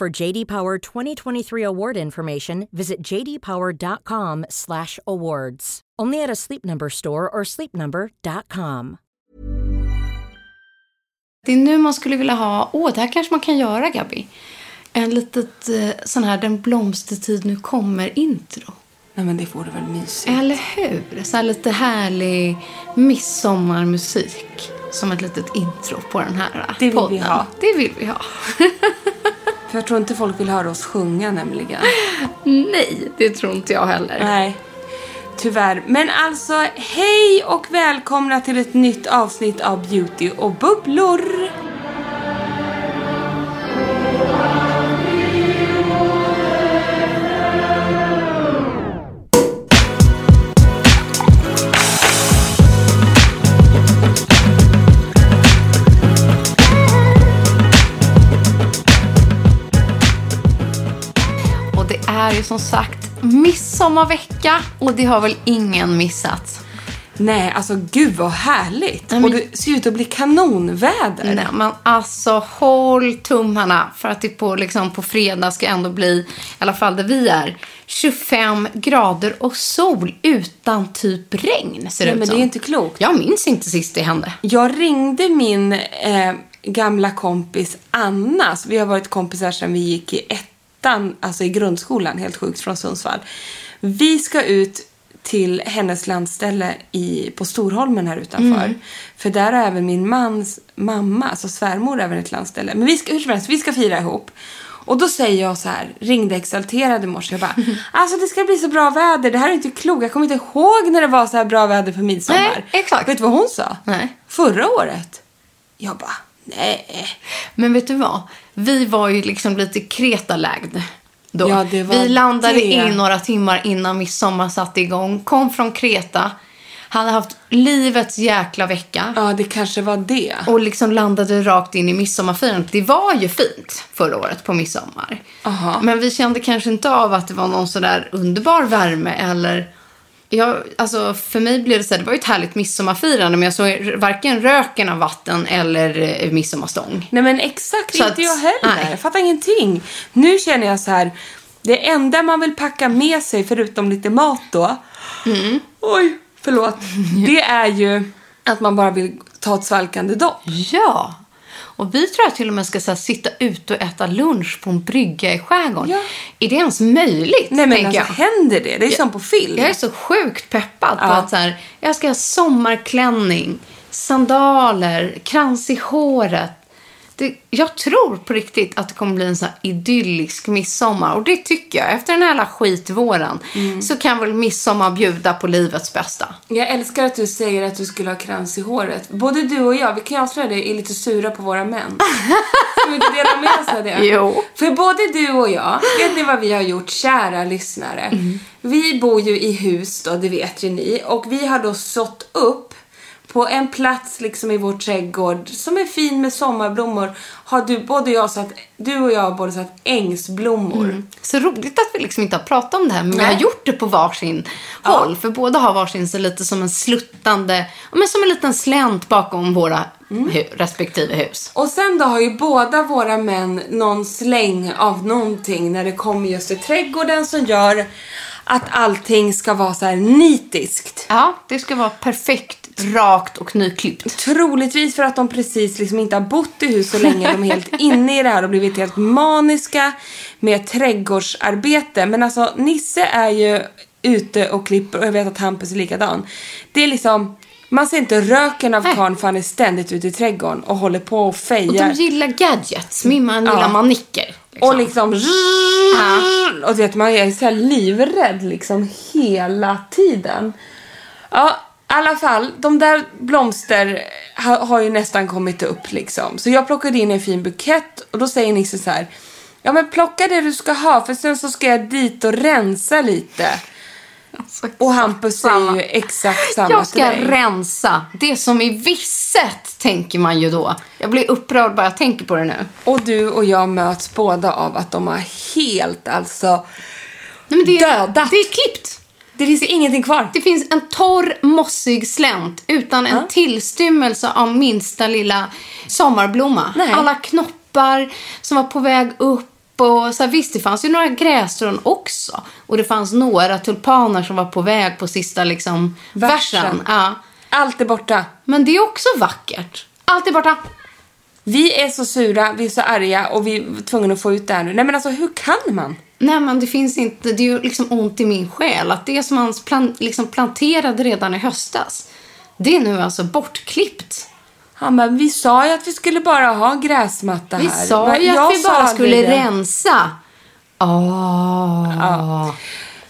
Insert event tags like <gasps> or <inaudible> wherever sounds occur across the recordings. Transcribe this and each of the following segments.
For JD Power 2023 award information, visit jdpower.com/awards. Only at a Sleep Number store or sleepnumber.com. Det är nu man skulle vilja ha, åh, det här kanske man kan göra, Gabi. En litet eh, sån här Den blomstertid nu kommer intro. Nej men det vore väl mysigt. Eller hur? Så här lite härlig midsommarmusik. Som ett litet intro på den här Det vill podden. vi ha. Det vill vi ha. <laughs> För jag tror inte folk vill höra oss sjunga nämligen. Nej, det tror inte jag heller. Nej. Tyvärr. Men alltså, hej och välkomna till ett nytt avsnitt av Beauty och bubblor. Som sagt midsommarvecka och det har väl ingen missat. Nej, alltså gud vad härligt. Nej, men- Och det ser ut att bli kanonväder. Nej, men alltså håll tummarna för att det på, liksom, på fredag ska ändå bli, i alla fall där vi är, 25 grader och sol utan typ regn ser det Nej, ut men det som. är inte klokt. Jag minns inte sist det hände. Jag ringde min eh, gamla kompis Anna. Vi har varit kompisar sedan vi gick i ettan, alltså i grundskolan, helt sjukt, från Sundsvall. Vi ska ut till hennes landställe i, på Storholmen här utanför. För där har även min mans mamma, alltså svärmor, även ett landställe. Men vi ska, hur som helst, vi ska fira ihop. Och då säger jag så här, ringde exalterad i morse. Jag bara, <laughs> alltså det ska bli så bra väder. Det här är inte klokt. Jag kommer inte ihåg när det var så här bra väder för midsommar. Nej, exakt. Vet du vad hon sa? Nej. Förra året. Jag bara, nej. Men vet du vad? Vi var ju liksom lite kretalagd då. Ja, vi landade det. in några timmar innan midsommar satte igång. Kom från Kreta. Hade haft livets jäkla vecka. Ja, det kanske var det. Och liksom landade rakt in i midsommarfirandet. Det var ju fint förra året på midsommar. Aha. Men vi kände kanske inte av att det var någon sådär underbar värme eller... Jag, alltså för mig blev det så här, det var ju ett härligt midsommarfirande men jag såg varken röken av vatten eller eh, midsommarstång. Nej men exakt, Så inte att- jag heller. nej. Jag fattar ingenting. Nu känner jag så här, det enda man vill packa med sig förutom lite mat då. Mm. Oj, förlåt. <laughs> Det är ju att man bara vill ta ett svalkande dopp. Ja! Och vi tror jag till och med ska så här, sitta ute och äta lunch på en brygga i skärgården. Ja. Är det ens möjligt? Nej men alltså jag. händer det? Det är som på film. Jag är så sjukt peppad på Ja. att så här, jag ska ha sommarklänning, sandaler, krans i håret. Det, jag tror på riktigt att det kommer bli en så här idyllisk midsommar. Och det tycker jag. Efter den här jävla skitvåren Mm. så kan väl midsommar bjuda på livets bästa. Jag älskar att du säger att du skulle ha krans i håret. Både du och jag, vi kan ju avslöja det, är lite sura på våra män. Ska vi inte dela med oss av det? <laughs> Jo. För både du och jag, vet ni vad vi har gjort, kära lyssnare? Vi bor ju i hus då, det vet ju ni. Och vi har då sått upp på en plats liksom i vår trädgård som är fin med sommarblommor har du, både jag satt, du och jag har både satt ängsblommor. Så roligt att vi liksom inte har pratat om det här, men vi Nej. har gjort det på varsin håll. För båda har varsin så lite som en sluttande, ja, men som en liten slänt bakom våra hu- respektive hus. Och sen då har ju båda våra män någon släng av någonting när det kommer just till trädgården som gör att allting ska vara så här nitiskt. Ja, det ska vara perfekt, rakt och nyklippt. Troligtvis för att de precis liksom inte har bott i hus så länge. De är helt <laughs> inne i det här och blivit helt maniska med trädgårdsarbete. Men alltså Nisse är ju ute och klipper och jag vet att Hampus är likadan. Det är liksom, man ser inte röken av karln för han är ständigt ute i trädgården och håller på och Och fejar. de gillar gadgets, min man gillar manicker. liksom. Och liksom... Och vet, man är så här livrädd liksom hela tiden. Ja, i alla fall. De där blomster har, har ju nästan kommit upp liksom. Så jag plockade in en fin bukett och då säger Nisse så här. Ja men plocka det du ska ha för sen så ska jag dit och rensa lite. Alltså, Och Hampus säger ju exakt samma Jag ska till dig. rensa. Det som är visset, tänker man ju då. Jag blir upprörd bara jag tänker på det nu. Och du och jag möts båda av att de har helt alltså... Nej, men det, är, Dödat. det är klippt. Det finns ingenting kvar. Det finns en torr, mossig slänt utan en tillstymmelse av minsta lilla sommarblomma. Nej. Alla knoppar som var på väg upp. Och så här, visst, det fanns ju några grässtrån också. Och det fanns några tulpaner som var på väg på sista liksom, Versen. versen. Ja. Allt är borta. Men det är också vackert. Allt är borta. Vi är så sura, vi är så arga och vi är tvungna att få ut det här nu. Nej men alltså hur kan man? Nej, men det finns inte. Det är ju liksom ont i min själ. Att det som man plan, liksom planterade redan i höstas, det är nu alltså bortklippt. Han bara, vi sa ju att vi skulle bara ha gräsmatta här. Vi sa Men ju att vi bara skulle det. rensa. Ah.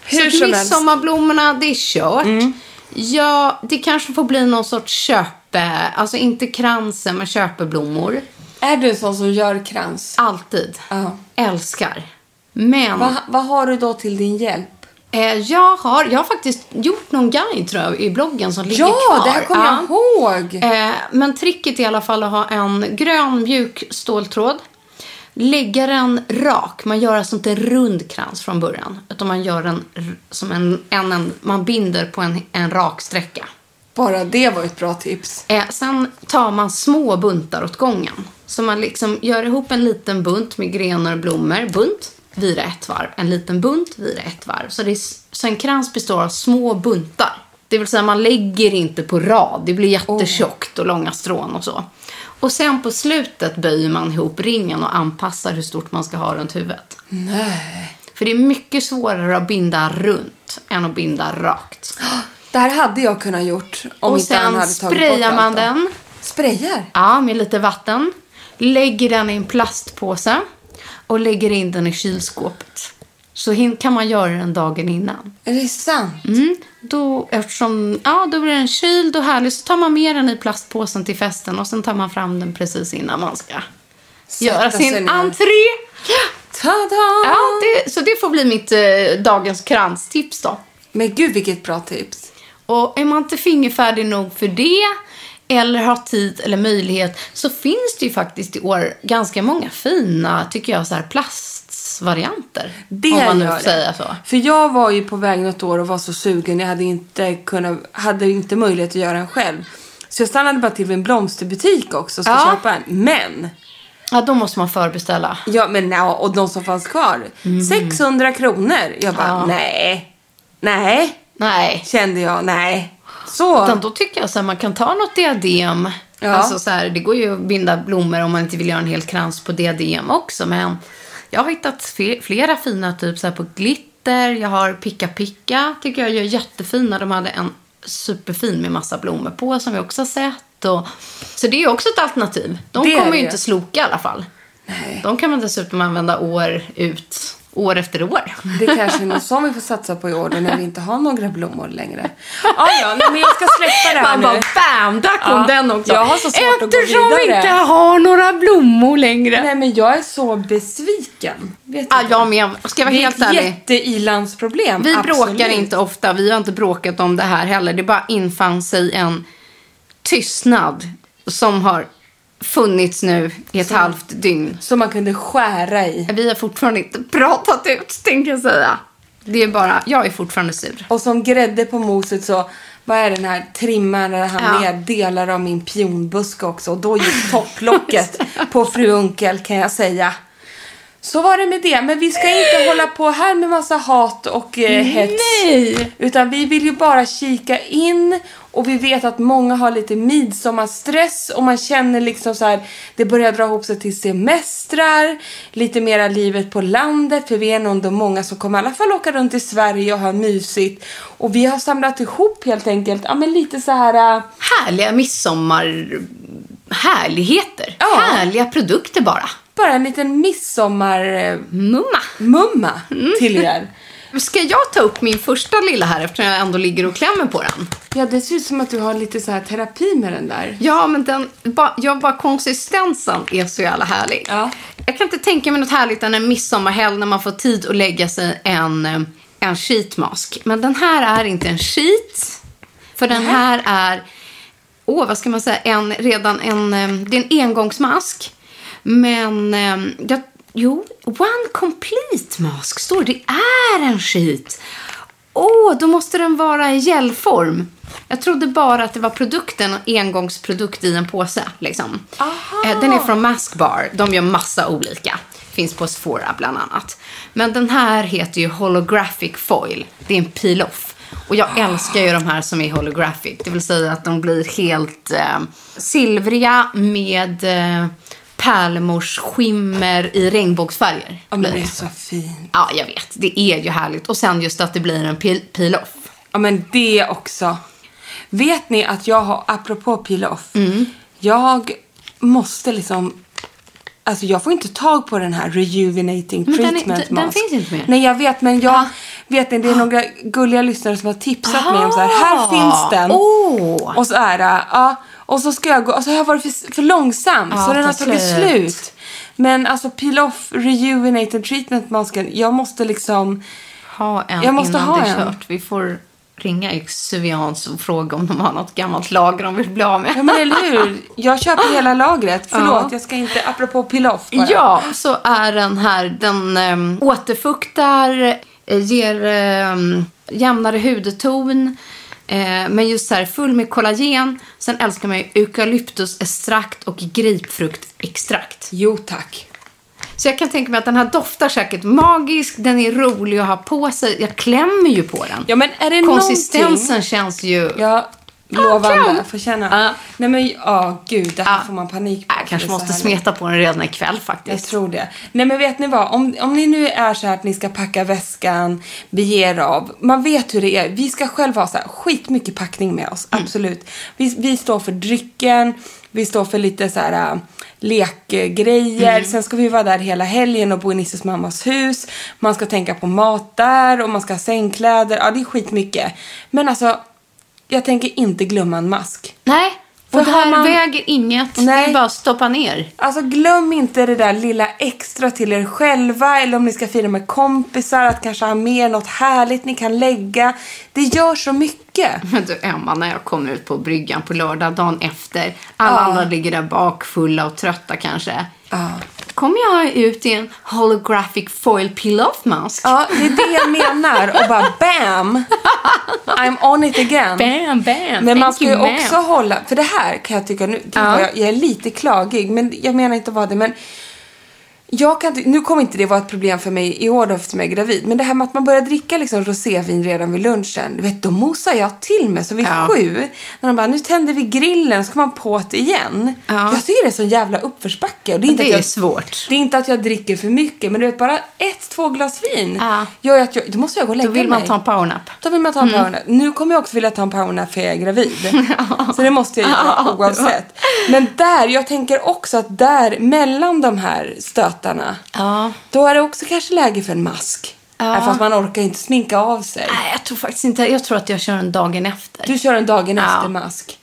Hur så som helst. Mm. midsomarblommorna, det är kört. Ja, det kanske får bli någon sorts köpe, alltså inte kransen med köpeblommor. Är du en sån som gör krans? Alltid. Ja. Älskar. Men Vad har du då till din hjälp? eh, jag, har, jag har faktiskt gjort någon guide tror jag, i bloggen som ligger Ja, kvar. det här kommer Ja. jag ihåg. Eh, men tricket är i alla fall att ha en grön mjuk ståltråd. Lägga den rak. Man gör alltså inte en rund krans från början. Utan man gör den som en, en, en man binder på en, en rak sträcka. Bara det var ett bra tips. Eh, sen tar man små buntar åt gången. Så man liksom gör ihop en liten bunt med grenar och blommor. Bunt, vira ett varv. En liten bunt, vira ett varv. Så, det är, så en krans består av små buntar. Det vill säga man lägger inte på rad. Det blir jättetjockt och långa strån och så. Och sen på slutet böjer man ihop ringen och anpassar hur stort man ska ha runt huvudet. Nej. För det är mycket svårare att binda runt än att binda rakt. Det här hade jag kunnat gjort om och inte han sen hade tagit bort sprayar allt man då. den Sprayar? Ja, med lite vatten. Lägger den i en plastpåse och lägger in den i kylskåpet. Så kan man göra den dagen innan. Är det sant? Mm. Då, eftersom, ja, då blir den kyld och härlig så tar man med den i plastpåsen till festen och sen tar man fram den precis innan man ska göra sig sin entré. Tada! Ja, det, så det får bli mitt eh, dagens kranstips då. Men gud vilket bra tips. Och är man inte fingerfärdig nog för det eller har tid eller möjlighet så finns det ju faktiskt i år ganska många fina, tycker jag, så här plastvarianter. Det om man nu säga så. För jag var ju på väg något år och var så sugen. Jag hade inte, kunnat, hade inte möjlighet att göra den själv. Så jag stannade bara till vid en blomsterbutik också och ska Ja. köpa en. Men, Ja, då måste man förbeställa. ja men ja, och de som fanns kvar. 600 kronor. Jag bara, Mm. Ja. nej. Nej, Nej. kände jag. Nej. Så. Utan då tycker jag så här, man kan ta något diadem. Ja. Alltså så här, det går ju att binda blommor om man inte vill göra en hel krans på diadem också. Men jag har hittat flera fina typ så här på glitter. Jag har Picka Picka, tycker jag gör jättefina. De hade en superfin med massa blommor på som vi också har sett. Och, så det är också ett alternativ. De Det kommer ju inte sloka i alla fall. Nej. De kan man dessutom använda år ut, år efter år. Det kanske är något som vi får satsa på i år då när vi inte har några blommor längre. Ja, ja, nej, men jag ska släppa det här Man bara nu. bam, där kom Ja, den också. jag har så svårt att gå Eftersom vi vidare. inte har några blommor längre. Nej, men jag är så besviken. Vet du? jag med. Ska jag vara det är helt ett ärlig. jätte-ilandsproblem. Vi absolut. bråkar inte ofta. Vi har inte bråkat om det här heller. Det bara infann sig en tystnad som har funnits nu i ett halvt dygn. Som man kunde skära i. Vi har fortfarande inte pratat ut, tänker jag säga. Det är bara, jag är fortfarande sur. Och som grädde på moset så vad är den här trimmaren han Ja. ner delar av min pionbuske också. Och då gick <laughs> topplocket på fru Unkel kan jag säga. Så var det med det. Men vi ska inte hålla på här med massa hat och eh, hets. Nej! Utan vi vill ju bara kika in och vi vet att många har lite midsommarstress och man känner liksom så här, det börjar dra ihop sig till semestrar, lite mera livet på landet för vi är nog ändå många som kommer i alla fall åka runt i Sverige och ha mysigt. Och vi har samlat ihop helt enkelt, ja men lite så här, äh, Härliga midsommar... Härligheter. Ja. Härliga produkter bara. bara en liten midsommarmumma Mumma. till er. <laughs> Ska jag ta upp min första lilla här eftersom jag ändå ligger och klämmer på den? Ja, det ser ut som att du har lite så här terapi med den där. Ja, men den, ba, ja, bara konsistensen är så jävla härlig. Ja. Jag kan inte tänka mig något härligt än en midsommarhelg när man får tid att lägga sig en, eh, en sheetmask. Men den här är inte en sheet. För den här är, åh vad ska man säga, en, redan en, eh, det är en engångsmask. Men, eh, jag, jo, one complete mask står det. Är en sheet. Åh, då måste den vara i gelform. Jag trodde bara att det var produkten, en engångsprodukt i en påse. Liksom. Eh, Den är från Maskbar. De gör massa olika. Finns på Sephora bland annat. Men den här heter ju Holographic Foil. Det är en peel-off. Och jag älskar ju de här som är holographic. Det vill säga att de blir helt eh, silvriga med eh, pärlemors skimmer i regnbågsfärger. Ja, men det är så fint. Ja, jag vet. Det är ju härligt. Och sen just att det blir en peel- peel-off. Ja, men det också. Vet ni att jag har, apropå peel-off, jag måste liksom... Alltså jag får inte tag på den här rejuvenating Men den är- treatment den- den finns inte mer. Nej, jag vet, men jag Ah. vet inte. Det är några gulliga lyssnare som har tipsat mig om så här, här finns den. Åh! Och så är det, ja. Och så ska jag gå, och så har jag varit för, för långsam, Ja, så den har ta tagit slut. Men alltså peel-off rejuvenating treatment masken, jag måste liksom... Ha en Jag måste innan ha det är kört. Vi får ringa Exuvians och fråga om de har något gammalt lager de vill bli av med. Ja men eller hur? Jag köper hela lagret. Förlåt, Ja. jag ska inte, apropå peel-off bara. Ja, så är den här, den um, återfuktar, eh, ger um, jämnare hudton. Eh, men just så här full med kollagen. Sen älskar man ju eukalyptusextrakt och grapefruktextrakt. Jo tack. Så jag kan tänka mig att den här doftar säkert magisk, den är rolig att ha på sig. Jag klämmer ju på den. Ja men är det Konsistensen någonting... känns ju... Ja, lovande. Får känna. Ja. Nej men, ja gud, det här Ja. får man panik på. Jag kanske måste smeta på den redan ikväll Jag faktiskt. tror det. Nej men vet ni vad? Om, om ni nu är så här att ni ska packa väskan, bege er av. Man vet hur det är. Vi ska själva ha så här skitmycket packning med oss. Mm. Absolut. Vi, vi står för drycken. Vi står för lite så här äh, lekgrejer. Mm. Sen ska vi vara där hela helgen och bo i Nisses mammas hus. Man ska tänka på mat där och man ska ha sängkläder. Ja, det är skitmycket. Men alltså, jag tänker inte glömma en mask. Nej, För och det här man- väger inget. Det Nej. är bara att stoppa ner. Alltså glöm inte det där lilla extra till er själva eller om ni ska fira med kompisar att kanske ha med något härligt ni kan lägga. Det gör så mycket. <laughs> Men du Emma, när jag kommer ut på bryggan på lördag dagen efter. Alla Ja. andra ligger där bak fulla och trötta kanske. Ja. Kommer jag ut i en holographic foil peel-off mask. Ja, det är det jag menar och bara bam! I'm on it again. Bam, bam. Men man ska ju också hålla, för det här kan jag tycka, nu, gud Ja. jag, jag är lite klagig, men jag menar inte att vara det, men jag kan, nu kommer inte det vara ett problem för mig i år då eftersom jag är gravid, men det här med att man börjar dricka liksom rosévin redan vid lunchen, du vet, då mosar jag till mig så vid Ja. sju, när de bara, nu tänder vi grillen, så kommer man på det igen. Ja. Jag tycker det är så jävla uppförsbacke. Och det är inte Det att är jag, svårt. Det är inte att jag dricker för mycket, men du vet, bara ett, två glas vin Ja. gör att jag, då måste jag gå och lägga Då vill mig. man ta en powernap. Då vill man ta en powernap. Nu kommer jag också vilja ta en powernap för jag är gravid. <laughs> Så det måste jag göra oavsett. Men där, jag tänker också att där mellan de här stötarna, Ja. då är det också kanske läge för en mask. Ja. Fast man orkar inte sminka av sig. Nej, jag tror faktiskt inte. Jag tror att jag kör en dagen efter. Du kör en dagen Ja. efter mask.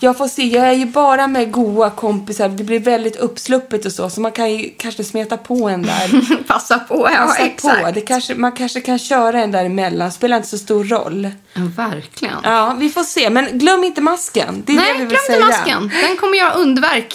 Jag får se, jag är ju bara med goa kompisar. Det blir väldigt uppsluppet och så. Så man kan ju kanske smeta på en där. <laughs> Passa på, ja Passa exakt. på. Det kanske, man kanske kan köra en däremellan. Spelar inte så stor roll. Ja, verkligen. Ja, vi får se. Men glöm inte masken. Det är Nej, det vi glöm vill inte säga. masken. Den kommer göra underverk.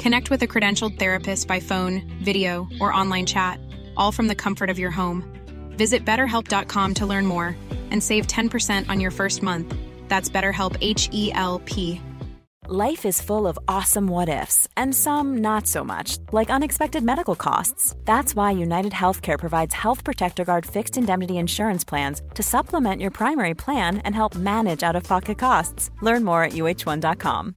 Connect with a credentialed therapist by phone, video, or online chat, all from the comfort of your home. Visit betterhelp.com to learn more and save 10% on your first month. That's BetterHelp H E L P. Life is full of awesome what ifs, and some not so much, like unexpected medical costs. That's why United Healthcare provides Health Protector Guard fixed indemnity insurance plans to supplement your primary plan and help manage out of pocket costs. Learn more at uh1.com.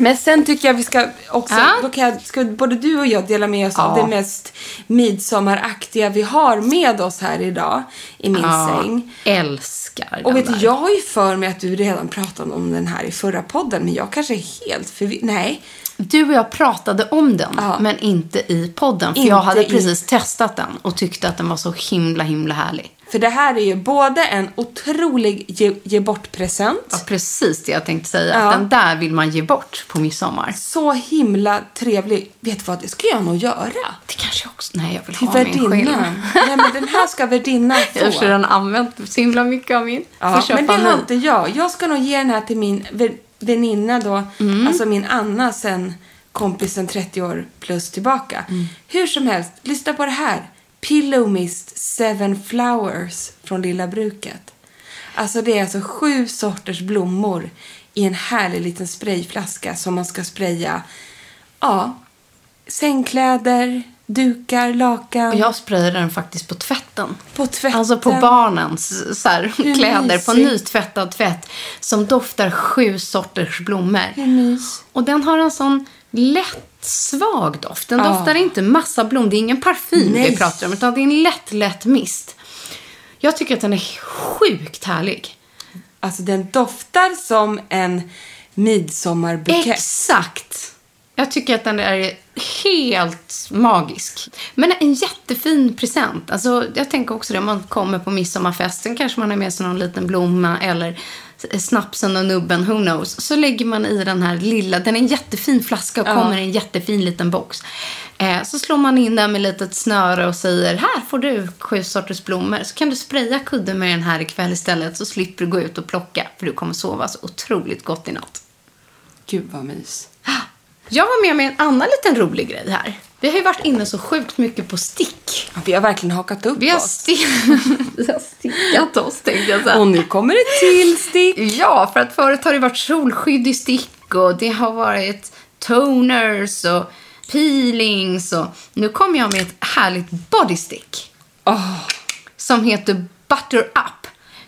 Men sen tycker jag vi ska också, Ja. då kan jag, ska både du och jag dela med oss av Ja. det mest midsommaraktiga vi har med oss här idag i min säng. älskar Och vet du, jag har ju för mig att du redan pratade om den här i förra podden, men jag kanske är helt förvirrad. Nej. Du och jag pratade om den, men inte i podden. För Inte jag hade i- precis testat den och tyckte att den var så himla, himla härlig. För det här är ju både en otrolig ge, ge bort-present, Ja, precis det jag tänkte säga. Ja. Att den där vill man ge bort på midsommar. så himla trevlig. Vet du vad, det ska jag nog göra. Det kanske jag också... Nej, jag vill Till ha min själv. Nej, men den här ska värdinnan <laughs> få. Jag har redan använt så himla mycket av min. Ja, men det har inte jag. Jag ska nog ge den här till min vä- väninna då, Mm. alltså min Anna sen kompisen 30 år plus tillbaka. Mm. Hur som helst, lyssna på det här. Pillow Mist Seven Flowers från Lilla Bruket. Alltså det är alltså sju sorters blommor i en härlig liten sprayflaska som man ska spraya, ja, sängkläder, dukar, lakan, Och jag sprayade den faktiskt på tvätten. på tvätten. Alltså på barnens så här, kläder på nytvättad tvätt. Som doftar sju sorters blommor. Och den har en sån lätt svag doft. Den Ja. doftar inte massa blom. Det är ingen parfym Nej. vi pratar om. Utan det är en lätt, lätt mist. Jag tycker att den är sjukt härlig. Alltså den doftar som en midsommarbukett. Exakt. Jag tycker att den är helt magisk. Men en jättefin present. Alltså, jag tänker också det, om man kommer på midsommarfesten kanske man har med sig någon liten blomma eller snapsen och nubben, who knows. Så lägger man i den här lilla, den är en jättefin flaska och kommer i en jättefin liten box. Eh, så slår man in den med litet snöre och säger här får du sju sorters blommor. Så kan du spraya kudden med den här ikväll istället så slipper du gå ut och plocka för du kommer sova så otroligt gott i natt. Gud vad mys. <gasps> Jag var med med en annan liten rolig grej här. Vi har ju varit inne så sjukt mycket på stick. Vi har verkligen hakat upp Vi har, oss. <laughs> vi har stickat oss, tänkte jag säga. Och nu kommer det till stick. Ja, för att förut har det varit solskydd i stick och det har varit toners och peelings och nu kommer jag med ett härligt bodystick Åh, som heter Butter Up.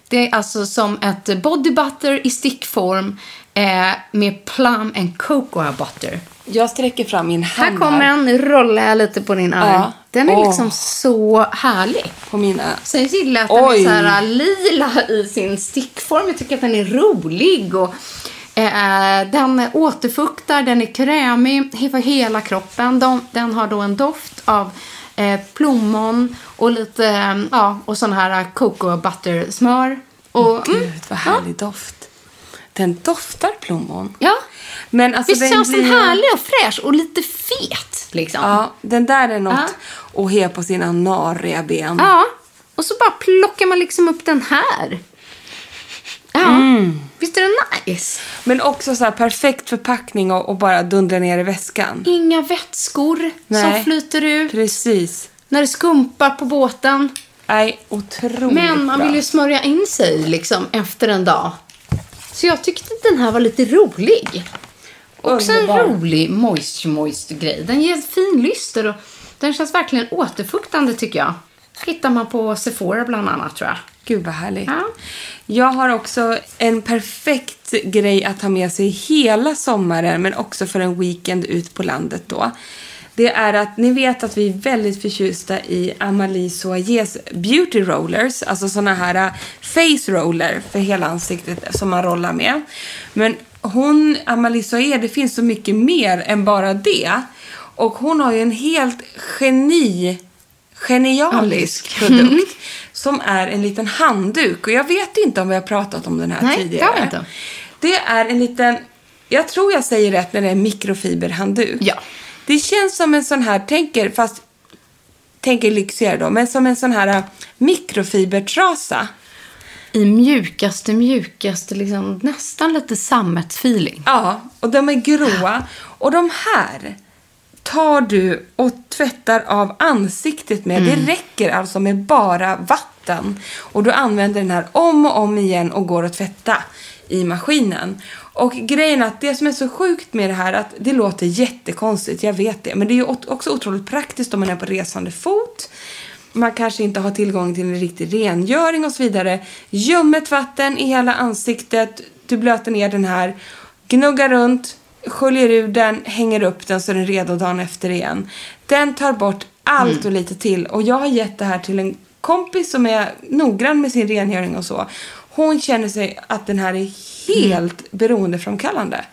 Det är alltså som ett body butter i stickform eh, med plum and cocoa butter. jag sträcker fram min hand Här kommer den, nu rollar jag lite på din arm. Ja. Den är Åh. liksom så härlig. på mina... Sen gillar jag att den Oj. är så här lila i sin stickform. Jag tycker att den är rolig. Och, eh, den återfuktar, den är krämig för hela kroppen. De, den har då en doft av eh, plommon och lite, ja, och sån här cocoa butter smör. Och, mm, Gud, vad härlig doft. Den doftar plommon. ja. Men alltså Visst den känns den blir- härlig och fräsch och lite fet liksom. Ja, den där är något att he på sina narriga ben. Ja, och så bara plockar man liksom upp den här. Ja. Visst är det nice? Men också så här perfekt förpackning och, och bara dundra ner i väskan. Inga vätskor Nej. som flyter ut. Precis. När det skumpar på båten. Nej, otroligt Men man vill ju smörja in sig liksom efter en dag. Så jag tyckte att den här var lite rolig. Också en Underbar. rolig moist moist grej. Den ger fin lyster och den känns verkligen återfuktande tycker jag. Hittar man på Sephora bland annat tror jag. Gud vad härligt. Ja. Jag har också en perfekt grej att ha med sig hela sommaren men också för en weekend ut på landet då. Det är att ni vet att vi är väldigt förtjusta i Amalie Soajes beauty rollers, alltså såna här äh, face roller för hela ansiktet som man rollar med. Men hon, Amalie Soaje, det finns så mycket mer än bara det. Och hon har ju en helt geni, genialisk produkt <laughs> som är en liten handduk. Och jag vet inte om vi har pratat om den här Nej, det tidigare. har vi inte. Det är en liten, jag tror jag säger rätt när det är mikrofiberhandduk. Ja. Det känns som en sån här, tänker, fast tänker lyxigare då, men som en sån här äh, mikrofibertrasa. I mjukaste, mjukaste, liksom, nästan lite sammetsfeeling. Ja, och de är gråa. Och de här tar du och tvättar av ansiktet med. Det räcker alltså med bara vatten. Och du använder den här om och om igen och går att tvätta i maskinen. Och grejen att det som är så sjukt med det här att det låter jättekonstigt, jag vet det. Men det är ju också otroligt praktiskt om man är på resande fot. Man kanske inte har tillgång till en riktig rengöring och så vidare. Ljummet vatten i hela ansiktet. Du blöter ner den här. Gnuggar runt. Sköljer ur den. Hänger upp den så är den redo dagen efter igen. Den tar bort allt och lite till. Och jag har gett det här till en kompis som är noggrann med sin rengöring och så. Hon känner sig att den här är helt beroendeframkallande.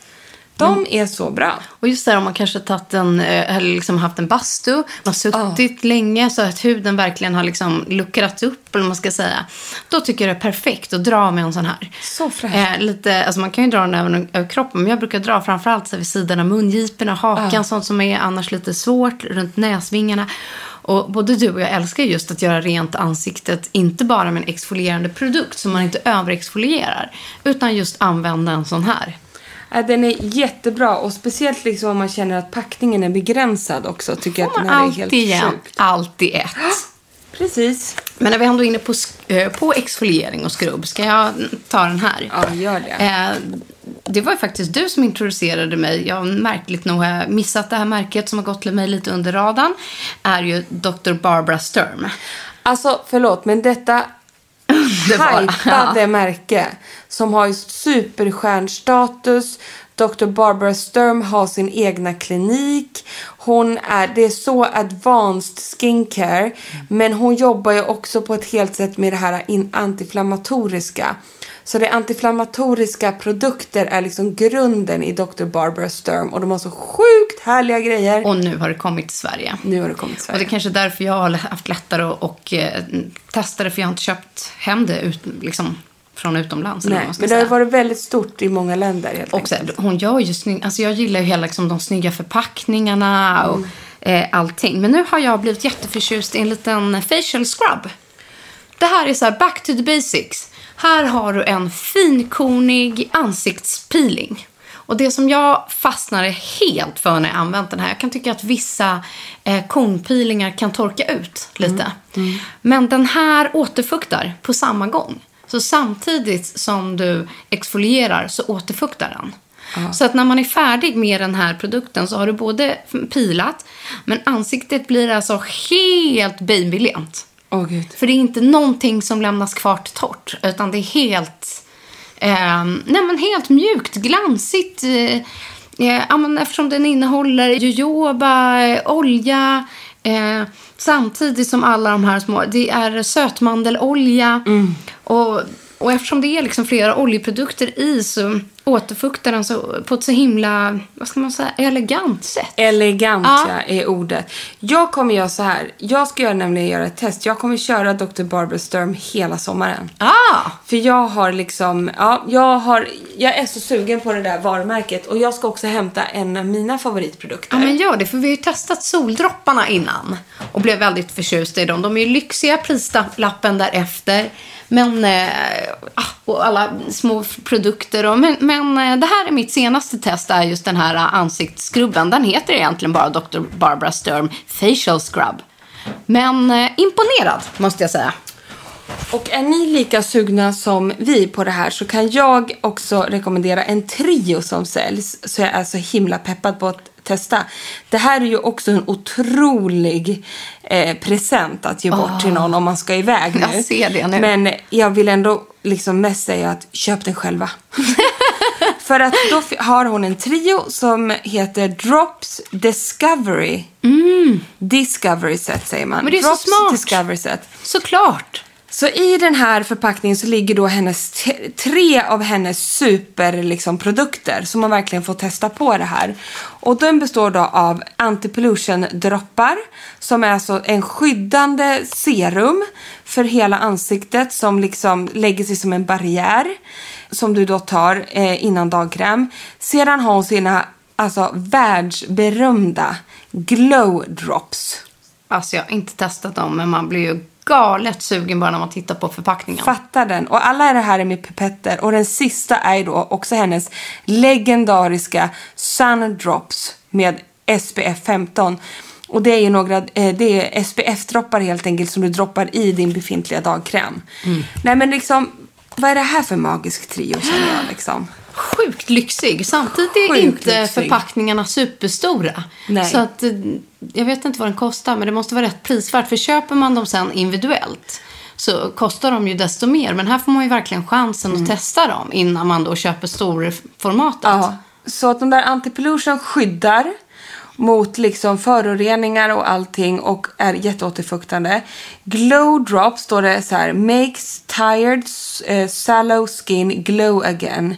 De är så bra. Och just där om man kanske tagit en, eh, eller liksom haft en bastu, man har suttit länge så att huden verkligen har liksom luckrats upp, eller man ska säga. Då tycker jag det är perfekt att dra med en sån här. Så fräscht. Eh, lite, alltså man kan ju dra den även över kroppen, men jag brukar dra framförallt så här vid sidan av mungiporna, hakan, sånt som är annars lite svårt, runt näsvingarna. Och både du och jag älskar just att göra rent ansiktet, inte bara med en exfolierande produkt som man inte överexfolierar, utan just använda en sån här. Ja, den är jättebra och speciellt liksom om man känner att packningen är begränsad också. Tycker jag att den här är helt igen, sjuk. alltid ett. Precis. Men när vi ändå är inne på, eh, på exfoliering och skrubb, ska jag ta den här? Ja, gör det. Eh, det var ju faktiskt du som introducerade mig. Jag har märkligt nog har jag missat det här märket som har gått till mig lite under radarn. Är ju Dr. Barbara Sturm. Alltså, förlåt, men detta Det var- hypade <laughs> märke som har ju superstjärnstatus. Dr. Barbara Sturm har sin egna klinik. Hon är, det är så advanced skincare. Men hon jobbar ju också på ett helt sätt med det här in, antiinflammatoriska. Så det antiinflammatoriska produkter är liksom grunden i Dr. Barbara Sturm. Och de har så sjukt härliga grejer. Och nu har det kommit till Sverige. nu har det kommit till Och Sverige. det är kanske är därför jag har haft lättare att och, eh, testa det, för jag har inte köpt hem det ut, liksom, från utomlands. eller Nej, ska men det har varit väldigt stort i många länder helt Och här, hon gör ju snygg, alltså jag gillar ju hela liksom, de snygga förpackningarna och eh, allting. Men nu har jag blivit jätteförtjust i en liten facial scrub. Det här är så här back to the basics. Här har du en finkornig ansiktspeeling. Och det som jag fastnar helt för när jag använt den här, jag kan tycka att vissa eh, kornpeelingar kan torka ut lite. Men den här återfuktar på samma gång. Så samtidigt som du exfolierar så återfuktar den. Så att när man är färdig med den här produkten så har du både pilat, men ansiktet blir alltså helt babylent. Åh gud. För det är inte någonting som lämnas kvar till torrt, utan det är helt, eh, nej men helt mjukt, glansigt. Eh, eh, eftersom den innehåller jojoba, eh, olja, eh, samtidigt som alla de här små, det är sötmandelolja. Och, och eftersom det är liksom flera oljeprodukter i så återfuktar den så, på ett så himla, vad ska man säga, elegant sätt. Elegant Ja. ja. är ordet. Jag kommer göra så här. Jag ska göra, nämligen göra ett test. Jag kommer köra Dr. Barbara Sturm hela sommaren. Ah! För jag har liksom, ja, jag har, jag är så sugen på det där varumärket och jag ska också hämta en av mina favoritprodukter. Ja, men gör det. För vi har ju testat soldropparna innan och blev väldigt förtjusta i dem. De är ju lyxiga, prislappen därefter. Men, eh, ah, och alla små produkter. Och, men men eh, det här är mitt senaste test, är just den här eh, ansiktsskrubben. Den heter egentligen bara Dr. Barbara Sturm Facial Scrub. Men eh, imponerad, måste jag säga. Och är ni lika sugna som vi på det här så kan jag också rekommendera en trio som säljs. Så jag är så himla peppad på att testa. Det här är ju också en otrolig eh, present att ge bort till någon om man ska iväg nu. Jag ser det nu. Men jag vill ändå liksom mest säga att köp den själva. <laughs> För att då har hon en trio som heter Drops Discovery. Discovery set säger man. Mm. Men det är så Drops smart. Discovery set. Såklart. Så i den här förpackningen så ligger då hennes tre av hennes superprodukter liksom, produkter som man verkligen får testa på det här. Och den består då av antipollution droppar som är alltså en skyddande serum för hela ansiktet som liksom lägger sig som en barriär som du då tar eh, innan dagkräm. Sedan har hon sina alltså världsberömda glow drops. Alltså jag har inte testat dem, men man blir ju galet sugen bara när man tittar på förpackningen. Fattar den. Och alla är det här är med pipetter. Och den sista är då också hennes legendariska Sun Drops med SPF 15. Och det är ju några, eh, det är SPF-droppar helt enkelt som du droppar i din befintliga dagkräm. Nej men liksom, vad är det här för magisk trio känner jag liksom? Sjukt lyxig. Samtidigt är Sjukt inte lyxig. förpackningarna superstora. Nej. Så att, eh, jag vet inte vad den kostar, men det måste vara rätt prisvärt. För köper man dem sen individuellt så kostar de ju desto mer. Men här får man ju verkligen chansen att testa dem innan man då köper storformatet. Ja, så att de där antipollution skyddar mot liksom föroreningar och allting och är jätteåterfuktande. Glow drop står det så här. Makes tired eh, sallow skin glow again.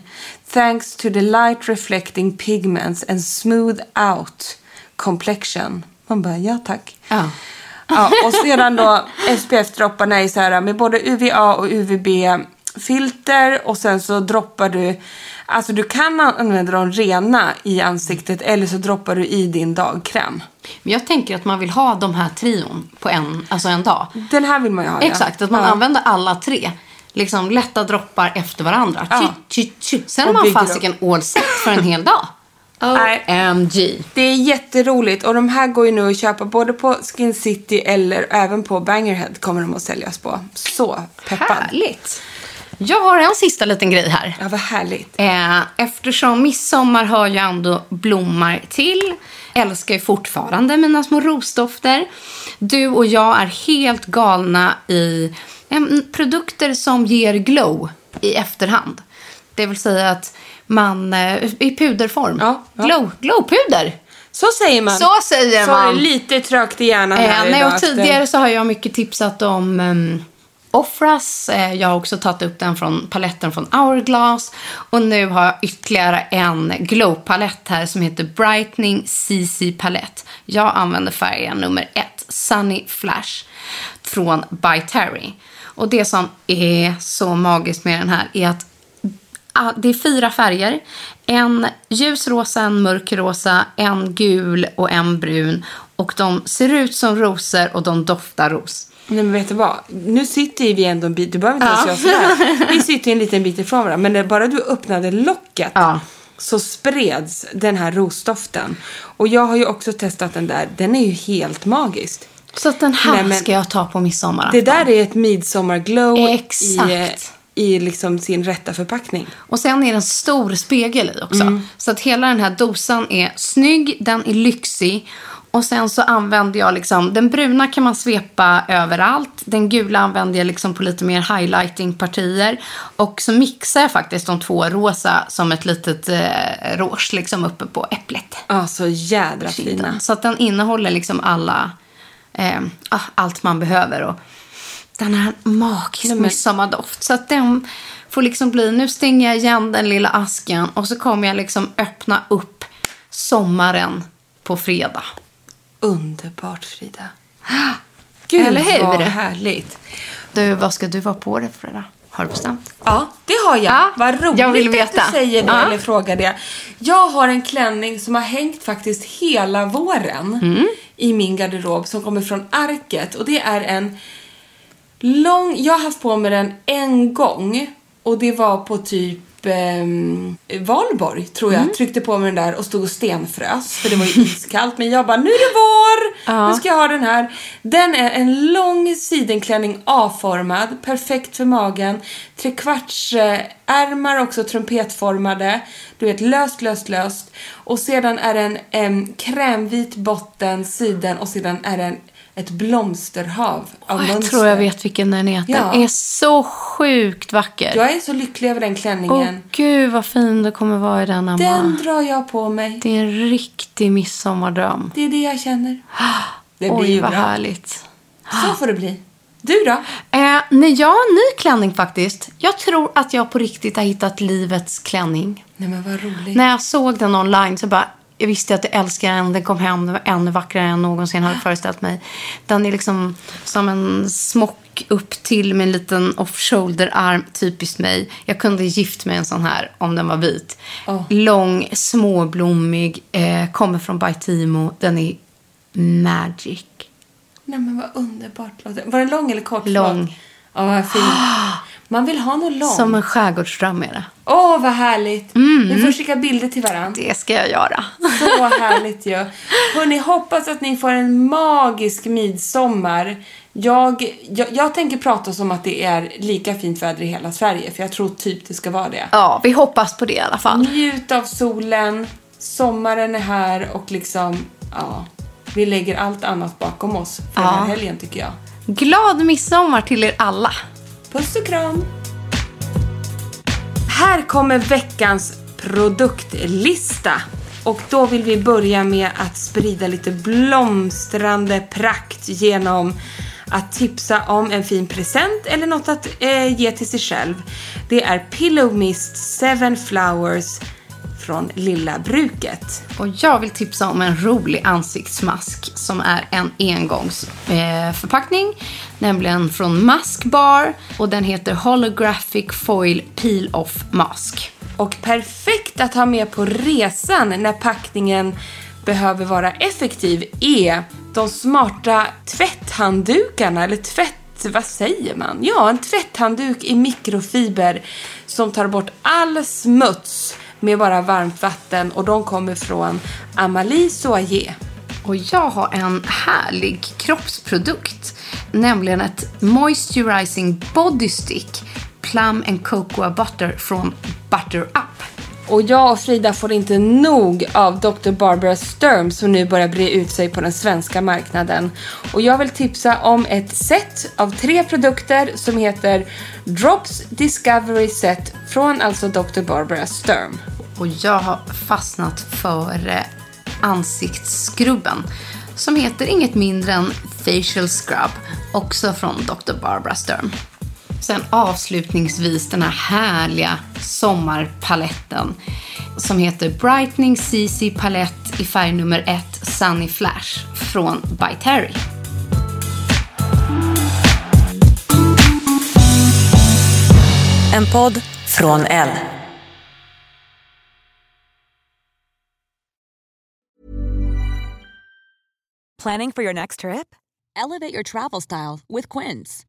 Thanks to the light reflecting pigments and smooth out complexion. Man bara, ja tack. Ja. Ja, och sedan då SPF-dropparna är så här med både UVA och UVB-filter och sen så droppar du, alltså du kan använda dem rena i ansiktet eller så droppar du i din dagkräm. Men jag tänker att man vill ha de här trion på en, alltså en dag. Den här vill man ju ha. ja. Exakt, att man ja. använder alla tre. Liksom lätta droppar efter varandra. Ja. Tju, tju, tju. Sen är man fasiken all set för en hel dag. <laughs> OMG. Det är jätteroligt och de här går ju nu att köpa både på Skin City eller även på Bangerhead kommer de att säljas på. Så peppad. Härligt. Jag har en sista liten grej här. Ja, vad härligt. Eh, eftersom midsommar hör ju ändå blommar till. Älskar ju fortfarande mina små rosdofter. Du och jag är helt galna i produkter som ger glow i efterhand. Det vill säga att man eh, i puderform. Ja, ja. Glow, glowpuder. Så säger man. Så säger så man. är det lite trögt i hjärnan här Eh, nej, och tidigare så har jag mycket tipsat om um, Offras. Eh, jag har också tagit upp den från paletten från Hourglass. Och nu har jag ytterligare en glow-palett här som heter Brightening CC palett. Jag använder färgen nummer ett, Sunny Flash, från By Terry. Och det som är så magiskt med den här är att Ah, det är fyra färger. En ljusrosa, en mörkrosa, en gul och en brun. Och de ser ut som rosor och de doftar ros. Nej men vet du vad? Nu sitter vi ändå en bit, du behöver inte ens Ja. göra sådär. Vi sitter en liten bit ifrån varandra. Men bara du öppnade locket Ja. så spreds den här rosdoften. Och jag har ju också testat den där. Den är ju helt magisk. Så att den här Nej, men- ska jag ta på midsommar. Det där är ett midsommarglow i, Exakt. i liksom sin rätta förpackning. Och sen är det en stor spegel i också. Så att hela den här dosan är snygg, den är lyxig. Och sen så använder jag liksom, den bruna kan man svepa överallt. Den gula använder jag liksom på lite mer highlighting-partier. Och så mixar jag faktiskt de två rosa som ett litet eh, rouge liksom uppe på äpplet. Ja, så jädra fina. Så att den innehåller liksom alla, eh, allt man behöver. Och den en magisk midsommardoft. Så att den får liksom bli, nu stänger jag igen den lilla asken och så kommer jag liksom öppna upp sommaren på fredag. Underbart, Frida. <gasps> Gud, Eller hur? vad härligt. Du, vad ska du vara på för fredag? Har du bestämt? Ja, det har jag. Ja, Vad roligt jag vill att veta. du säger det Ja. eller frågar det. Jag har en klänning som har hängt faktiskt hela våren Mm. i min garderob som kommer från Arket. Och det är en lång... Jag har haft på mig den en gång och det var på typ ehm, Valborg, tror Mm. jag. Tryckte på mig den där och stod och stenfrös för det var ju iskallt. Men jag bara, nu är det vår! Ja. Nu ska jag ha den här. Den är en lång sidenklänning A-formad, perfekt för magen. Trekvarts eh, ärmar också trumpetformade. Du vet, löst, löst, löst. Och sedan är den en krämvit botten, siden och sedan är den ett blomsterhav av Åh, jag mönster. tror jag vet vilken den. Den Ja. är så sjukt vacker. Jag är så lycklig över den Åh klänningen. gud vad fin du kommer vara i den, Emma. Den drar jag på mig. Det är en riktig midsommardröm. Det är det jag känner. Det blir Oj, ju vad bra. härligt. Så får det bli. Du då? Eh, nej, jag har en ny klänning faktiskt. Jag tror att jag på riktigt har hittat livets klänning. Nej men vad roligt. När jag såg den online så bara, jag visste att jag älskar den. Den kom hem, den var ännu vackrare än jag någonsin hade föreställt mig. Den är liksom som en smock upp till med en liten off-shoulder-arm, typiskt mig. Jag kunde gift mig en sån här om den var vit. Åh. Lång, småblommig, eh, kommer från Baitimo. Den är magic. Nej men vad underbart låter Var den lång eller kort? Lång. Ja, vad fint. <gasps> <gasps> Man vill ha något långt. Som en skärgårdsdröm är det. Åh, vad härligt. Mm. Vi får skicka bilder till varandra. Det ska jag göra. Så härligt ju. Hörrni, hoppas att ni får en magisk midsommar. Jag, jag, jag tänker prata som att det är lika fint väder i hela Sverige, för jag tror typ det ska vara det. Ja, vi hoppas på det i alla fall. Njut av solen, sommaren är här och liksom, ja, vi lägger allt annat bakom oss för den Ja. här helgen tycker jag. Glad midsommar till er alla. Puss och kram! Här kommer veckans produktlista. Och då vill vi börja med att sprida lite blomstrande prakt genom att tipsa om en fin present eller något att eh, ge till sig själv. Det är Pillow Mist 7 Flowers från Lilla Bruket. Och jag vill tipsa om en rolig ansiktsmask som är en engångsförpackning. Eh, nämligen från Mask Bar och den heter Holographic Foil Peel Off Mask. Och perfekt att ha med på resan när packningen behöver vara effektiv är de smarta tvätthanddukarna, eller tvätt... Vad säger man? Ja, en tvätthandduk i mikrofiber som tar bort all smuts med bara varmt vatten och de kommer från Amalie Soyer. Och jag har en härlig kroppsprodukt, nämligen ett Moisturizing Body Stick Plum and Cocoa Butter från Butter Up. Och jag och Frida får inte nog av Dr. Barbara Sturm som nu börjar bre ut sig på den svenska marknaden. Och jag vill tipsa om ett set av tre produkter som heter Drops Discovery Set från alltså Dr. Barbara Sturm. Och jag har fastnat för eh, ansiktsskrubben som heter inget mindre än Facial Scrub, också från Dr. Barbara Sturm. Sen avslutningsvis den här härliga sommarpaletten som heter Brightening CC Palette i färg nummer 1 Sunny Flash från By Terry. En podd från L. Planning for your next trip? Elevate your travel style with Quince.